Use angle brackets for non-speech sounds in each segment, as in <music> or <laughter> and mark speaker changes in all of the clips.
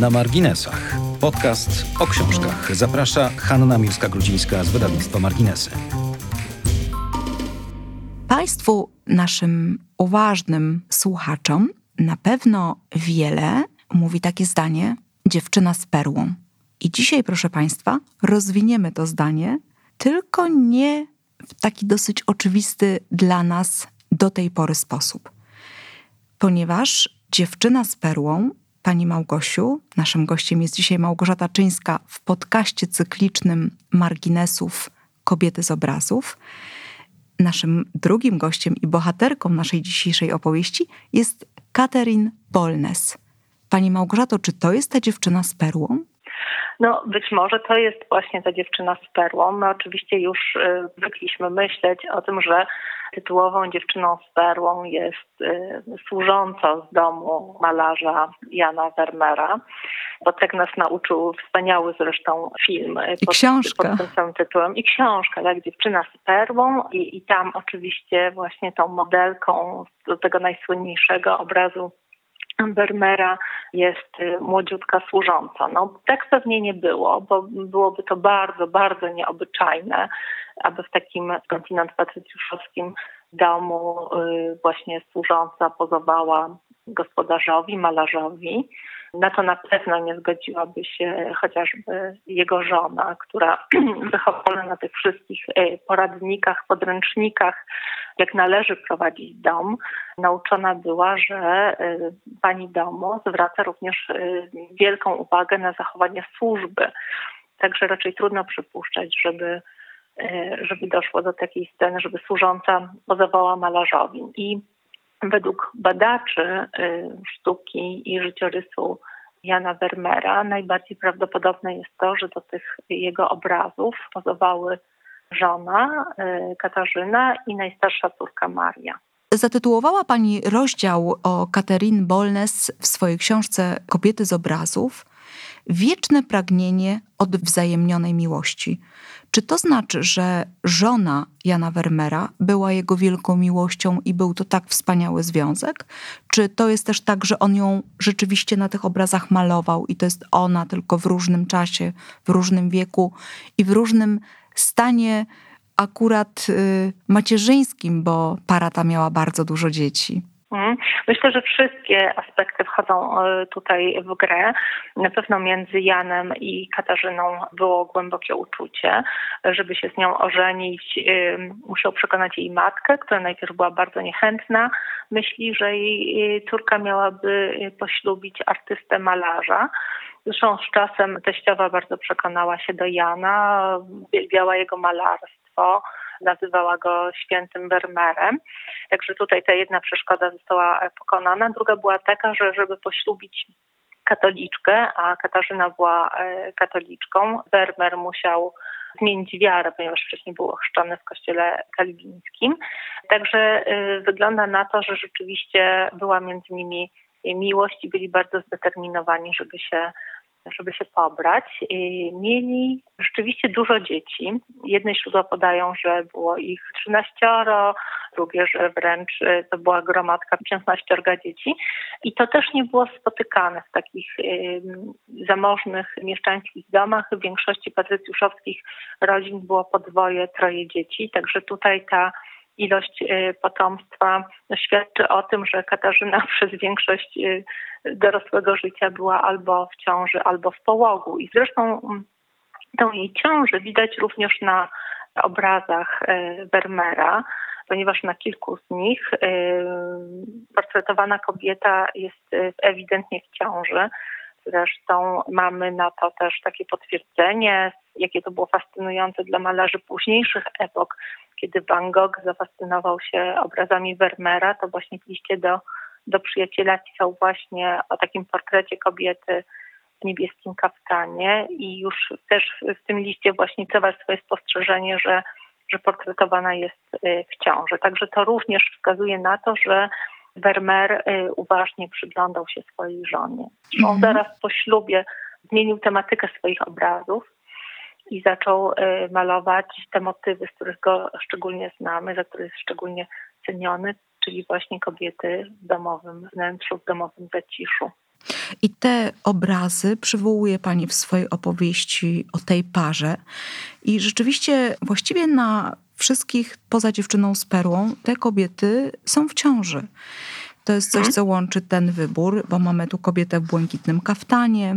Speaker 1: Na marginesach. Podcast o książkach. Zaprasza Hanna Miłska-Grudzińska z wydawnictwa Marginesy.
Speaker 2: Państwu, naszym uważnym słuchaczom, na pewno wiele mówi takie zdanie: dziewczyna z perłą. I dzisiaj, proszę Państwa, rozwiniemy to zdanie, tylko nie w taki dosyć oczywisty dla nas do tej pory sposób. Ponieważ dziewczyna z perłą, pani Małgosiu, naszym gościem jest dzisiaj Małgorzata Czyńska w podcaście cyklicznym Marginesów Kobiety z obrazów. Naszym drugim gościem i bohaterką naszej dzisiejszej opowieści jest Katerin Bolnes. Pani Małgorzato, czy to jest ta dziewczyna z perłą?
Speaker 3: No, być może to jest właśnie ta dziewczyna z perłą. My oczywiście już y, zwykliśmy myśleć o tym, że tytułową dziewczyną z perłą jest y, służąca z domu malarza Jana Vermeera, bo tak nas nauczył wspaniały zresztą film
Speaker 2: I pod, książka.
Speaker 3: pod tym samym tytułem. I książka, tak, dziewczyna z perłą i, i tam oczywiście właśnie tą modelką do tego najsłynniejszego obrazu Bermera jest y, młodziutka służąca. No, tak pewnie nie było, bo byłoby to bardzo, bardzo nieobyczajne, aby w takim kontynent patrycjuszowskim domu y, właśnie służąca pozowała gospodarzowi, malarzowi. Na to na pewno nie zgodziłaby się chociażby jego żona, która <clears throat> wychowana na tych wszystkich e, poradnikach, podręcznikach, jak należy prowadzić dom, nauczona była, że e, pani domu zwraca również e, wielką uwagę na zachowanie służby. Także raczej trudno przypuszczać, żeby żeby doszło do takiej sceny, żeby służąca pozowała malarzowi. I według badaczy sztuki i życiorysu Jana Vermeera najbardziej prawdopodobne jest to, że do tych jego obrazów pozowały żona Katarzyna i najstarsza córka Maria.
Speaker 2: Zatytułowała pani rozdział o Katerin Bolnes w swojej książce Kobiety z obrazów wieczne pragnienie odwzajemnionej miłości. Czy to znaczy, że żona Jana Vermeera była jego wielką miłością i był to tak wspaniały związek? Czy to jest też tak, że on ją rzeczywiście na tych obrazach malował i to jest ona tylko w różnym czasie, w różnym wieku i w różnym stanie akurat y, macierzyńskim, bo para ta miała bardzo dużo dzieci?
Speaker 3: Mhm. Myślę, że wszystkie aspekty wchodzą e, tutaj w grę. Na pewno między Janem i Katarzyną było głębokie uczucie, żeby się z nią ożenić. Musiał przekonać jej matkę, która najpierw była bardzo niechętna. Myśli, że jej córka miałaby poślubić artystę malarza. Zresztą z czasem teściowa bardzo przekonała się do Jana, uwielbiała jego malarstwo nazywała go świętym Vermeerem. Także tutaj ta jedna przeszkoda została pokonana. Druga była taka, że żeby poślubić katoliczkę, a Katarzyna była e, katoliczką, Vermeer musiał zmienić wiarę, ponieważ wcześniej był ochrzczony w kościele kalwińskim. Także e, wygląda na to, że rzeczywiście była między nimi miłość i byli bardzo zdeterminowani, żeby się żeby się pobrać. Mieli rzeczywiście dużo dzieci. Jedne źródła podają, że było ich 13, drugie, że wręcz e, to była gromadka 15 dzieci. I to też nie było spotykane w takich zamożnych mieszczańskich domach. W większości patrycjuszowskich rodzin było podwoje, troje dzieci. Także tutaj ta ilość y, potomstwa świadczy o tym, że Katarzyna <laughs> przez większość y, dorosłego życia była albo w ciąży, albo w połogu. I zresztą mm, tą jej ciążę widać również na obrazach y, Vermeera, ponieważ na kilku z nich portretowana kobieta jest ewidentnie w ciąży. Zresztą mamy na to też takie potwierdzenie, jakie to było fascynujące dla malarzy późniejszych epok, kiedy Van Gogh zafascynował się obrazami Vermeera, to właśnie w liście do, do przyjaciela pisał właśnie o takim portrecie kobiety w niebieskim kaftanie i już też w tym liście właśnie cewa swoje spostrzeżenie, że, że portretowana jest y, w ciąży. Także to również wskazuje na to, że Vermeer y, uważnie przyglądał się swojej żonie. On mhm. zaraz po ślubie zmienił tematykę swoich obrazów i zaczął y, malować te motywy, z których go szczególnie znamy, za które jest szczególnie ceniony, czyli właśnie kobiety w domowym wnętrzu, w domowym zaciszu.
Speaker 2: I te obrazy przywołuje pani w swojej opowieści o tej parze. I rzeczywiście właściwie na wszystkich poza dziewczyną z perłą te kobiety są w ciąży. To jest coś, co łączy ten wybór, bo mamy tu kobietę w błękitnym kaftanie,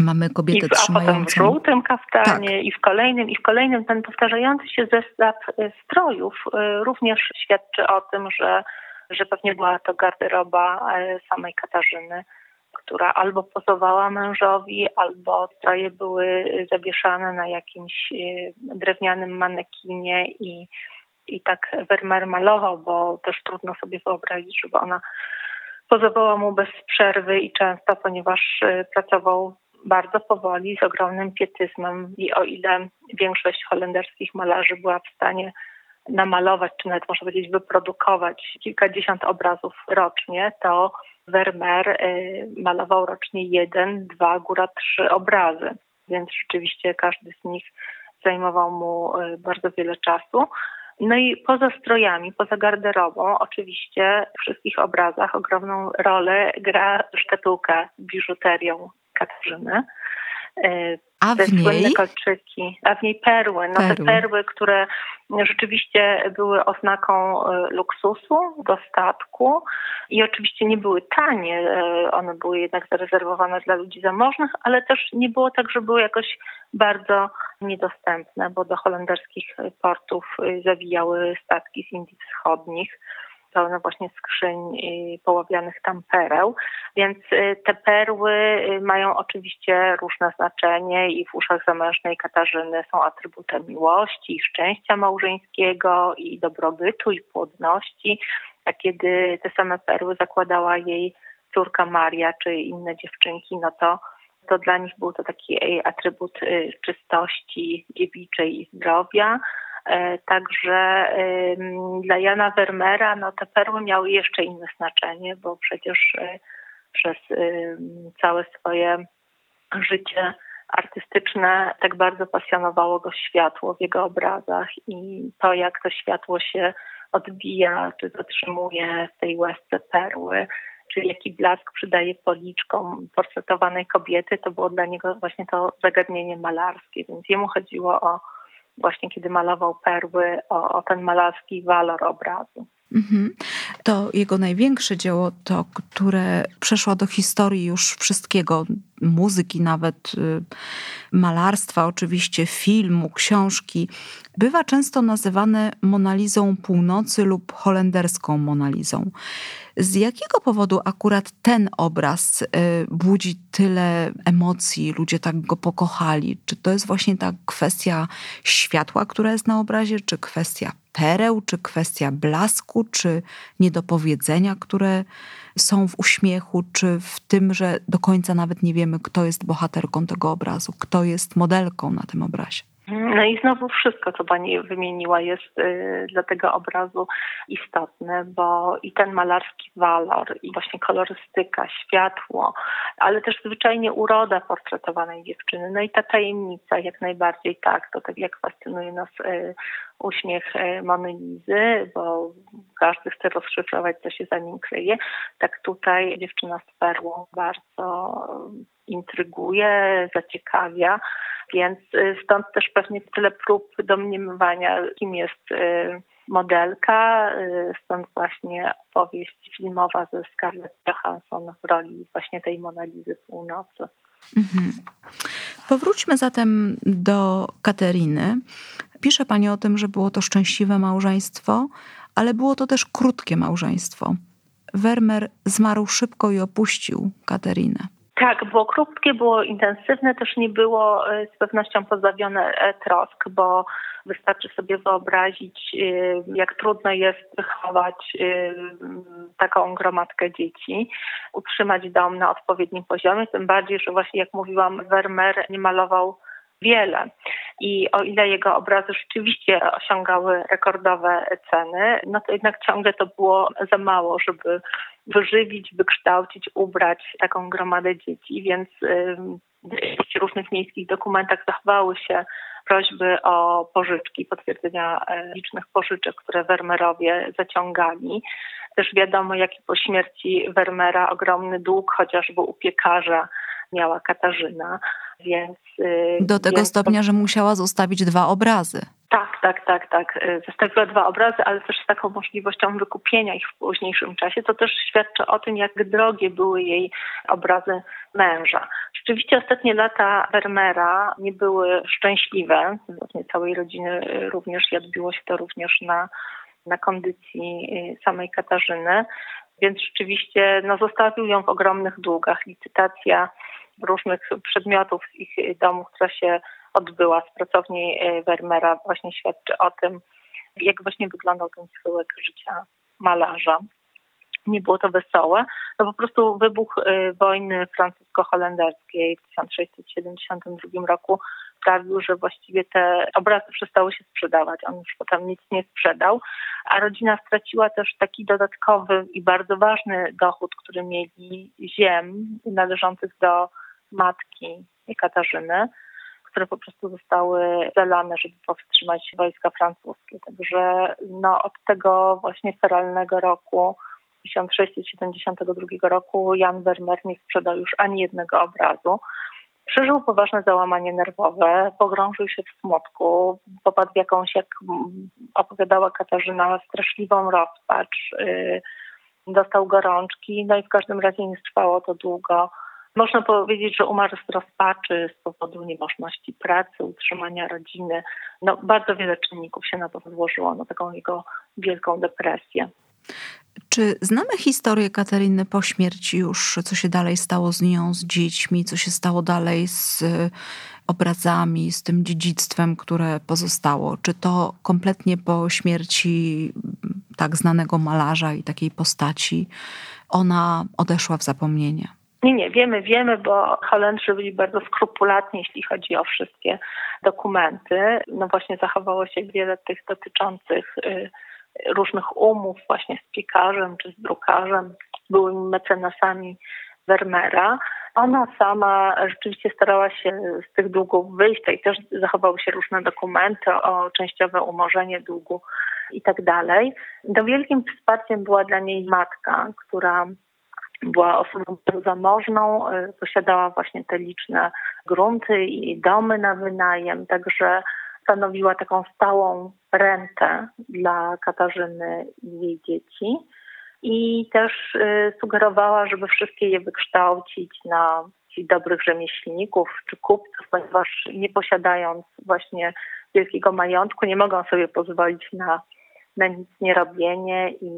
Speaker 2: Mamy kobietę
Speaker 3: I w,
Speaker 2: trzymającą...
Speaker 3: A potem w żółtym kaftanie tak. i w kolejnym, i w kolejnym ten powtarzający się zestaw e, strojów e, również świadczy o tym, że, że pewnie była to garderoba e, samej Katarzyny, która albo pozowała mężowi, albo stroje były zawieszane na jakimś drewnianym manekinie i, i tak Vermeer malował, bo też trudno sobie wyobrazić, żeby ona pozowała mu bez przerwy i często, ponieważ pracował bardzo powoli, z ogromnym pietyzmem i o ile większość holenderskich malarzy była w stanie namalować, czy nawet można powiedzieć wyprodukować kilkadziesiąt obrazów rocznie, to Vermeer y, malował rocznie jeden, dwa, góra trzy obrazy. Więc rzeczywiście każdy z nich zajmował mu y, bardzo wiele czasu. No i poza strojami, poza garderobą, oczywiście w wszystkich obrazach ogromną rolę gra szkatułka biżuterią Katarzyny.
Speaker 2: E, a w niej?
Speaker 3: kolczyki, a w niej perły. No perły. te perły, które rzeczywiście były oznaką e, luksusu, dostatku i oczywiście nie były tanie. E, one były jednak zarezerwowane dla ludzi zamożnych, ale też nie było tak, że były jakoś bardzo niedostępne, bo do holenderskich portów zawijały statki z Indii Wschodnich pełne właśnie skrzyń poławianych tam pereł. Więc y, te perły y, mają oczywiście różne znaczenie i w uszach zamężnej Katarzyny są atrybutem miłości szczęścia małżeńskiego i dobrobytu i płodności. A kiedy te same perły zakładała jej córka Maria czy inne dziewczynki, no to to dla nich był to taki atrybut y, czystości dziewiczej i zdrowia. E, także dla Jana Vermeera no, te perły miały jeszcze inne znaczenie, bo przecież e, przez całe swoje życie artystyczne tak bardzo pasjonowało go światło w jego obrazach i to, jak to światło się odbija, czy zatrzymuje w tej łezce perły, czy jaki blask przydaje policzkom portretowanej kobiety, to było dla niego właśnie to zagadnienie malarskie, więc jemu chodziło o właśnie kiedy malował perły, o, o ten malarski walor obrazu. Mhm.
Speaker 2: To jego największe dzieło, to które przeszło do historii już wszystkiego, muzyki, nawet y, malarstwa, oczywiście filmu, książki, bywa często nazywane Monalizą Północy lub holenderską Monalizą. Z jakiego powodu akurat ten obraz y, budzi tyle emocji, ludzie tak go pokochali? Czy to jest właśnie ta kwestia światła, która jest na obrazie, czy kwestia pereł, czy kwestia blasku, czy niedopowiedzenia, które są w uśmiechu, czy w tym, że do końca nawet nie wiemy, kto jest bohaterką tego obrazu, kto jest modelką na tym obrazie?
Speaker 3: No i znowu wszystko, co Pani wymieniła, jest y, dla tego obrazu istotne, bo i ten malarski walor, i właśnie kolorystyka, światło, ale też zwyczajnie uroda portretowanej dziewczyny, no i ta tajemnica, jak najbardziej tak, to tak jak fascynuje nas y, uśmiech y, Mony Lizy, bo każdy chce rozszyfrować, co się za nim kryje, tak tutaj dziewczyna z perłą bardzo intryguje, zaciekawia. Więc y, stąd też pewnie tyle prób domniemywania, kim jest y, modelka, y, stąd właśnie opowieść filmowa ze Scarlett Johansson w roli właśnie tej Monalizy Północy. Mhm.
Speaker 2: Powróćmy zatem do Kateryny. Pisze Pani o tym, że było to szczęśliwe małżeństwo, ale było to też krótkie małżeństwo. Wermer zmarł szybko i opuścił Katerinę.
Speaker 3: Tak, było krótkie, było intensywne, też nie było e, z pewnością pozbawione e, trosk, bo wystarczy sobie wyobrazić, e, jak trudno jest wychować taką gromadkę dzieci, utrzymać dom na odpowiednim poziomie, tym bardziej, że właśnie jak mówiłam, Vermeer nie malował wiele. I o ile jego obrazy rzeczywiście osiągały rekordowe ceny, no to jednak ciągle to było za mało, żeby wyżywić, wykształcić, ubrać taką gromadę dzieci, więc w różnych miejskich dokumentach zachowały się prośby o pożyczki, potwierdzenia e, licznych pożyczek, które Wermerowie zaciągali. Też wiadomo, jaki po śmierci Vermeera ogromny dług, chociażby u piekarza miała Katarzyna, więc...
Speaker 2: Y, Do tego
Speaker 3: więc...
Speaker 2: stopnia, że musiała zostawić dwa obrazy.
Speaker 3: Tak, tak, tak, tak. Y, zostawiła dwa obrazy, ale też z taką możliwością wykupienia ich w późniejszym czasie, co też świadczy o tym, jak drogie były jej obrazy męża. Rzeczywiście ostatnie lata Vermeera nie były szczęśliwe. Właśnie całej rodziny również i odbiło się to również na, na kondycji y, samej Katarzyny. Więc rzeczywiście no, zostawił ją w ogromnych długach. Licytacja różnych przedmiotów z ich domu, która się odbyła z pracowni e, Vermeera, właśnie świadczy o tym, jak właśnie wyglądał ten schyłek życia malarza. Nie było to wesołe. No po prostu wybuch e, wojny francusko-holenderskiej w 1672 roku sprawił, że właściwie te obrazy przestały się sprzedawać. On już potem nic nie sprzedał, a rodzina straciła też taki dodatkowy i bardzo ważny dochód, który mieli ziem należących do matki Katarzyny, które po prostu zostały zalane, żeby powstrzymać wojska francuskie. Także no, od tego właśnie feralnego roku 1672 roku Jan Vermeer nie sprzedał już ani jednego obrazu. Przeżył poważne załamanie nerwowe, pogrążył się w smutku, popadł w jakąś, jak opowiadała Katarzyna, straszliwą rozpacz, yy, dostał gorączki, no i w każdym razie nie trwało to długo. Można powiedzieć, że umarł z rozpaczy z powodu niemożności pracy, utrzymania rodziny. No, bardzo wiele czynników się na to złożyło, na taką jego wielką depresję.
Speaker 2: Czy znamy historię Katariny po śmierci już, co się dalej stało z nią, z dziećmi, co się stało dalej z obrazami, z tym dziedzictwem, które pozostało? Czy to kompletnie po śmierci tak znanego malarza i takiej postaci ona odeszła w zapomnienie?
Speaker 3: Nie, nie, wiemy, wiemy, bo Holendrzy byli bardzo skrupulatni, jeśli chodzi o wszystkie dokumenty. No właśnie zachowało się wiele tych dotyczących y, różnych umów właśnie z piekarzem czy z drukarzem, byłymi mecenasami Vermeera. Ona sama rzeczywiście starała się z tych długów wyjść, i też zachowały się różne dokumenty o częściowe umorzenie długu i tak dalej. Do wielkim wsparciem była dla niej matka, która była osobą zamożną, y, posiadała właśnie te liczne grunty i domy na wynajem, także stanowiła taką stałą rentę dla Katarzyny i jej dzieci. I też y, sugerowała, żeby wszystkie je wykształcić na dobrych rzemieślników czy kupców, ponieważ nie posiadając właśnie wielkiego majątku, nie mogą sobie pozwolić na na nic nie robienie i,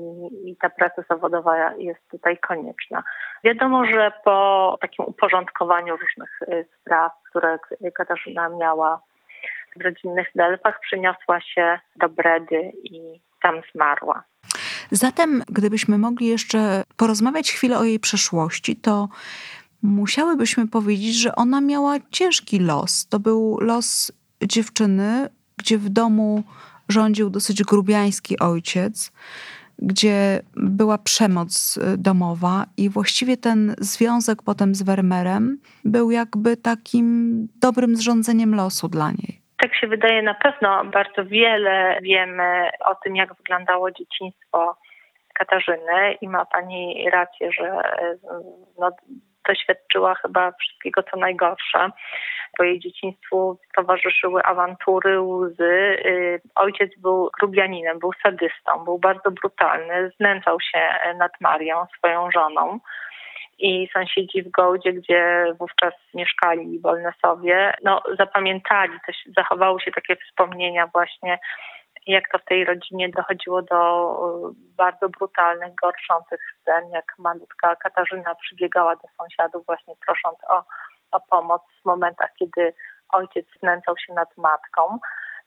Speaker 3: i ta praca zawodowa jest tutaj konieczna. Wiadomo, że po takim uporządkowaniu różnych y, spraw, które Katarzyna miała w rodzinnych Delfach, przyniosła się do Bredy i tam zmarła.
Speaker 2: Zatem, gdybyśmy mogli jeszcze porozmawiać chwilę o jej przeszłości, to musiałybyśmy powiedzieć, że ona miała ciężki los. To był los dziewczyny, gdzie w domu rządził dosyć grubiański ojciec, gdzie była przemoc y, domowa i właściwie ten związek potem z Wermerem był jakby takim dobrym zrządzeniem losu dla niej.
Speaker 3: Tak się wydaje na pewno. Bardzo wiele wiemy o tym, jak wyglądało dzieciństwo Katarzyny i ma Pani rację, że y, no, doświadczyła chyba wszystkiego co najgorsze, bo jej dzieciństwu towarzyszyły awantury, łzy. Y, ojciec był grubianinem, był sadystą, był bardzo brutalny, znęcał się nad Marią, swoją żoną i sąsiedzi w Gołdzie, gdzie wówczas mieszkali Bolnesowie, no zapamiętali, też zachowały się takie wspomnienia właśnie jak to w tej rodzinie dochodziło do y, bardzo brutalnych, gorszących scen, jak malutka Katarzyna przybiegała do sąsiadów właśnie prosząc o, o pomoc w momentach, kiedy ojciec znęcał się nad matką.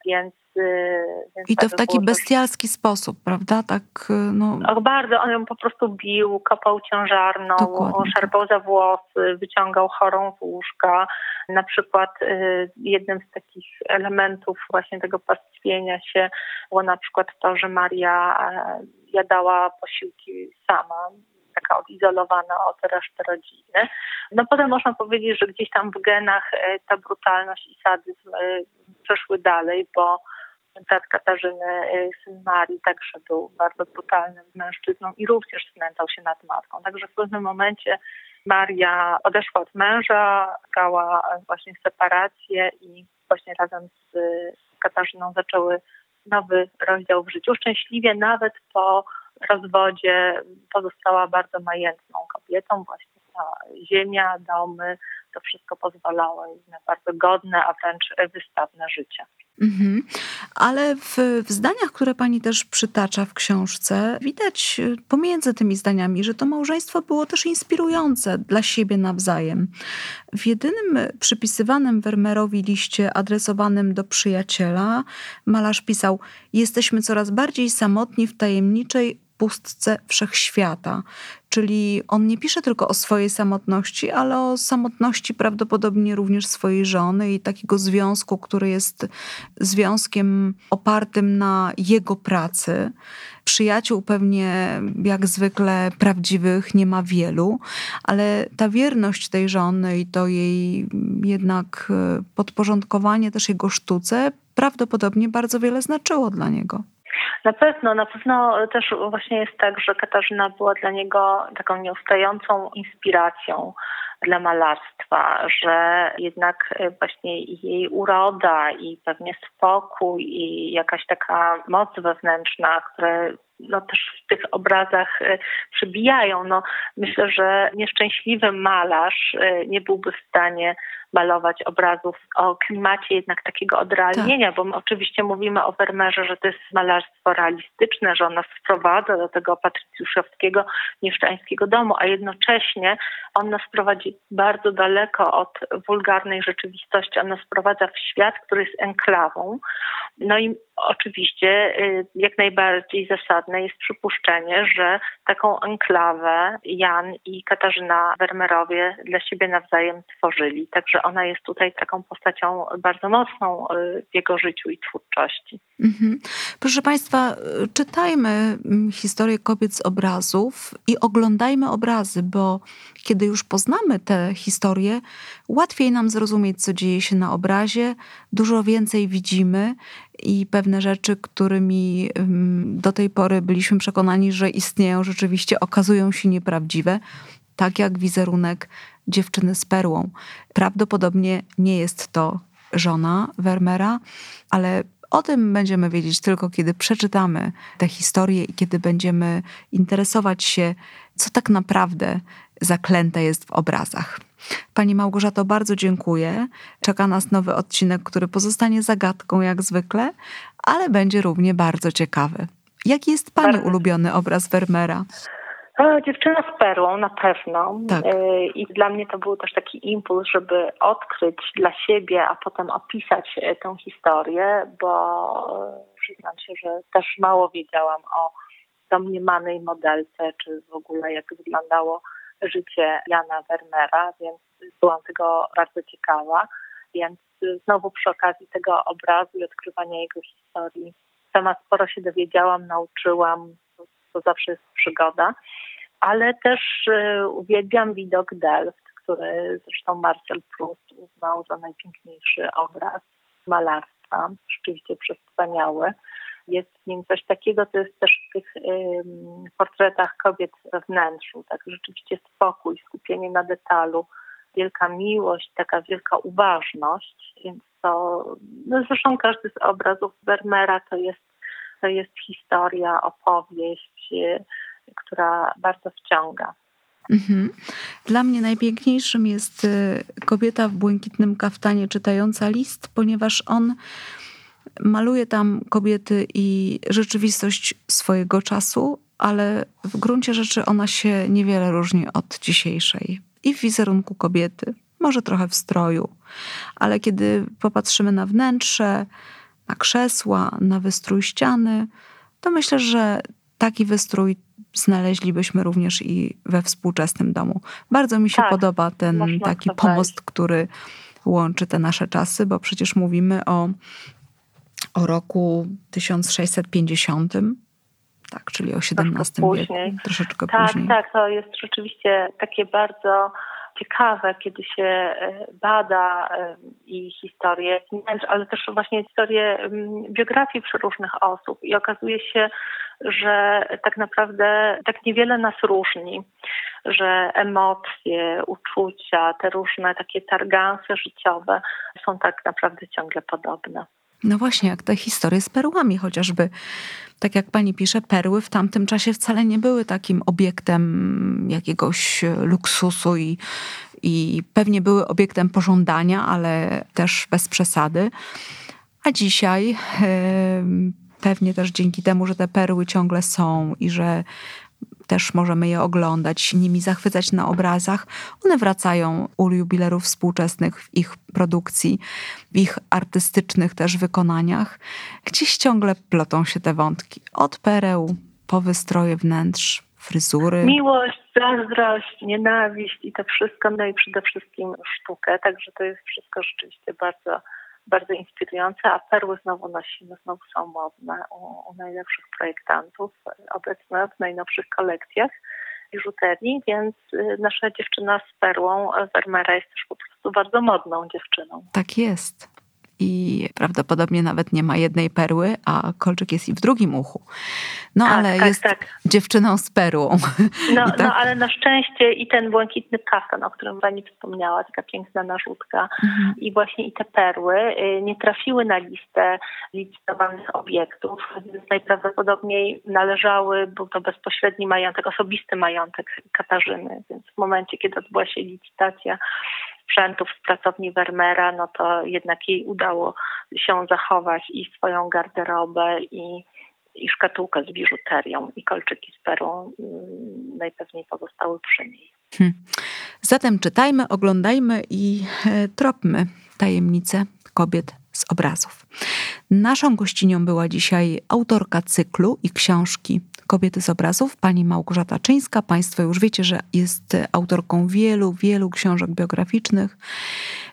Speaker 3: Więc, y,
Speaker 2: więc I to w taki bestialski sposób, prawda? Tak, y, no...
Speaker 3: Och, bardzo. On ją po prostu bił, kopał ciężarną, Dokładnie. szarpał za włosy, wyciągał chorą z łóżka. Na przykład y, jednym z takich elementów właśnie tego pastwienia się było na przykład to, że Maria e, jadała posiłki sama, taka odizolowana od reszty rodziny. No potem można powiedzieć, że gdzieś tam w genach e, ta brutalność i sadyzm e, przeszły dalej, bo brat Katarzyny, syn Marii, także był bardzo brutalnym mężczyzną i również znęcał się nad matką. Także w pewnym momencie Maria odeszła od męża, szukała właśnie separację i właśnie razem z Katarzyną zaczęły nowy rozdział w życiu. Szczęśliwie nawet po rozwodzie pozostała bardzo majętną kobietą, właśnie ta ziemia, domy, to wszystko pozwalało jej na bardzo godne, a wręcz wystawne życie. Mhm.
Speaker 2: Ale w, w, zdaniach, które pani też przytacza w książce, widać y, pomiędzy tymi zdaniami, że to małżeństwo było też inspirujące dla siebie nawzajem. W jedynym przypisywanym Vermeerowi liście adresowanym do przyjaciela, malarz pisał: Jesteśmy coraz bardziej samotni w tajemniczej pustce wszechświata. Czyli on nie pisze tylko o swojej samotności, ale o samotności prawdopodobnie również swojej żony i takiego związku, który jest związkiem opartym na jego pracy. Przyjaciół pewnie jak zwykle prawdziwych nie ma wielu, ale ta wierność tej żony i to jej jednak e, podporządkowanie też jego sztuce prawdopodobnie bardzo wiele znaczyło dla niego.
Speaker 3: Na pewno, na pewno też właśnie jest tak, że Katarzyna była dla niego taką nieustającą inspiracją dla malarstwa, że jednak właśnie jej uroda i pewnie spokój i jakaś taka moc wewnętrzna, które no też w tych obrazach e, przybijają. No, myślę, że nieszczęśliwy malarz e, nie byłby w stanie malować obrazów o klimacie jednak takiego odrealnienia, tak. bo my oczywiście mówimy o Vermeerze, że to jest malarstwo realistyczne, że on nas wprowadza do tego patrycjuszowskiego, mieszczańskiego domu, a jednocześnie on nas prowadzi bardzo daleko od wulgarnej rzeczywistości. On nas wprowadza w świat, który jest enklawą. No i oczywiście y, jak najbardziej zasadne jest przypuszczenie, że taką enklawę Jan i Katarzyna Vermeerowie dla siebie nawzajem tworzyli. Także ona jest tutaj taką postacią bardzo mocną y, w jego życiu i twórczości. Mhm.
Speaker 2: Proszę Państwa, czytajmy mm, historię kobiet z obrazów i oglądajmy obrazy, bo kiedy już poznamy te historie, łatwiej nam zrozumieć, co dzieje się na obrazie, dużo więcej widzimy i pewne rzeczy, którymi mm, do tej pory byliśmy przekonani, że istnieją, rzeczywiście okazują się nieprawdziwe, tak jak wizerunek dziewczyny z perłą. Prawdopodobnie nie jest to żona Vermeera, ale o tym będziemy wiedzieć tylko, kiedy przeczytamy tę historię i kiedy będziemy interesować się, co tak naprawdę zaklęte jest w obrazach. Pani Małgorzato, bardzo dziękuję. Czeka nas nowy odcinek, który pozostanie zagadką jak zwykle, ale będzie równie bardzo ciekawy. Jaki jest Pani bardzo. ulubiony obraz Vermeera?
Speaker 3: Dziewczyna z perłą na pewno. Tak. E, I dla mnie to był też taki impuls, żeby odkryć dla siebie, a potem opisać e, tę historię, bo e, przyznam się, że też mało wiedziałam o domniemanej modelce, czy w ogóle jak wyglądało życie Jana Wernera, więc byłam tego bardzo ciekawa. Więc znowu przy okazji tego obrazu i odkrywania jego historii sama sporo się dowiedziałam, nauczyłam, to zawsze jest przygoda. Ale też y, uwielbiam widok Delft, który zresztą Marcel Proust uznał za najpiękniejszy obraz malarstwa. Rzeczywiście przewspaniały. Jest w nim coś takiego, co jest też w tych portretach kobiet we wnętrzu. Tak, rzeczywiście spokój, skupienie na detalu, wielka miłość, taka wielka uważność. Więc to, no zresztą każdy z obrazów Vermeera to jest, jest historia, opowieść, y, która bardzo wciąga. Mhm.
Speaker 2: Dla mnie najpiękniejszym jest y, kobieta w błękitnym kaftanie czytająca list, ponieważ on maluje tam kobiety i rzeczywistość swojego czasu, ale w gruncie rzeczy ona się niewiele różni od dzisiejszej. I w wizerunku kobiety, może trochę w stroju, ale kiedy popatrzymy na wnętrze, na krzesła, na wystrój ściany, to myślę, że taki wystrój znaleźlibyśmy również i we współczesnym domu. Bardzo mi się tak, podoba ten taki pomost, który łączy te nasze czasy, bo przecież mówimy o o roku 1650. Tak, czyli o XVII wieku, troszeczkę
Speaker 3: tak,
Speaker 2: później.
Speaker 3: Tak, to jest rzeczywiście takie bardzo ciekawe, kiedy się e, bada i historię wnętrz, ale też właśnie historię biografii przeróżnych osób i okazuje się, że tak naprawdę tak niewiele nas różni, że emocje, uczucia, te różne takie targanse życiowe są tak naprawdę ciągle podobne.
Speaker 2: No właśnie, jak te historie z perłami chociażby. Tak jak pani pisze, perły w tamtym czasie wcale nie były takim obiektem jakiegoś luksusu i, i pewnie były obiektem pożądania, ale też bez przesady. A dzisiaj pewnie też dzięki temu, że te perły ciągle są i że też możemy je oglądać, nimi zachwycać na obrazach. One wracają u jubilerów współczesnych w ich produkcji, w ich artystycznych też wykonaniach. Gdzieś ciągle plotą się te wątki. Od pereł po wystroje wnętrz, fryzury.
Speaker 3: Miłość, zazdrość, nienawiść i to wszystko, no i przede wszystkim sztukę. Także to jest wszystko rzeczywiście bardzo bardzo inspirujące, a perły znowu nosimy, znowu są modne u, u najlepszych projektantów, obecne w najnowszych kolekcjach biżuterii, więc y, nasza dziewczyna z perłą, Vermeera jest też po prostu bardzo modną dziewczyną.
Speaker 2: Tak jest i prawdopodobnie nawet nie ma jednej perły, a kolczyk jest i w drugim uchu. No tak, ale tak, jest tak. dziewczyną z perłą.
Speaker 3: No, <laughs> tak... no ale na szczęście i ten błękitny kaftan, o którym pani wspomniała, taka piękna narzutka mhm. i właśnie i te perły y, nie trafiły na listę licytowanych obiektów, więc najprawdopodobniej należały, był to bezpośredni majątek, osobisty majątek Katarzyny, więc w momencie, kiedy odbyła się licytacja sprzętów z pracowni Vermeera, no to jednak jej udało się zachować i swoją garderobę, i, i szkatułkę z biżuterią, i kolczyki z perą mm, najpewniej pozostały przy niej. Hmm.
Speaker 2: Zatem czytajmy, oglądajmy i e, tropmy tajemnice kobiet z obrazów. Naszą gościnią była dzisiaj autorka cyklu i książki Kobiety z obrazów, pani Małgorzata Czyńska. Państwo już wiecie, że jest autorką wielu, wielu książek biograficznych.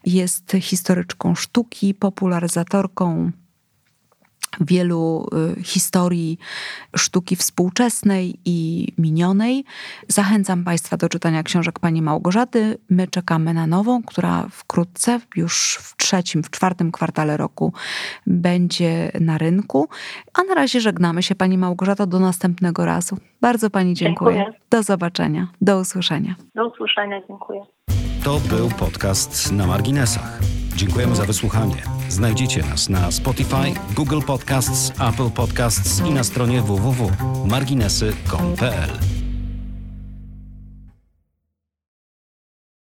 Speaker 2: Jest historyczką sztuki, popularyzatorką wielu y, historii sztuki współczesnej i minionej. Zachęcam Państwa do czytania książek pani Małgorzaty. My czekamy na nową, która wkrótce, już w trzecim, w czwartym kwartale roku będzie na rynku. A na razie żegnamy się pani Małgorzato do następnego razu. Bardzo pani dziękuję. dziękuję. Do zobaczenia. Do usłyszenia.
Speaker 3: Do usłyszenia. Dziękuję.
Speaker 1: To był podcast na marginesach. Dziękujemy za wysłuchanie. Znajdziecie nas na Spotify, Google Podcasts, Apple Podcasts i na stronie www.marginesy.pl.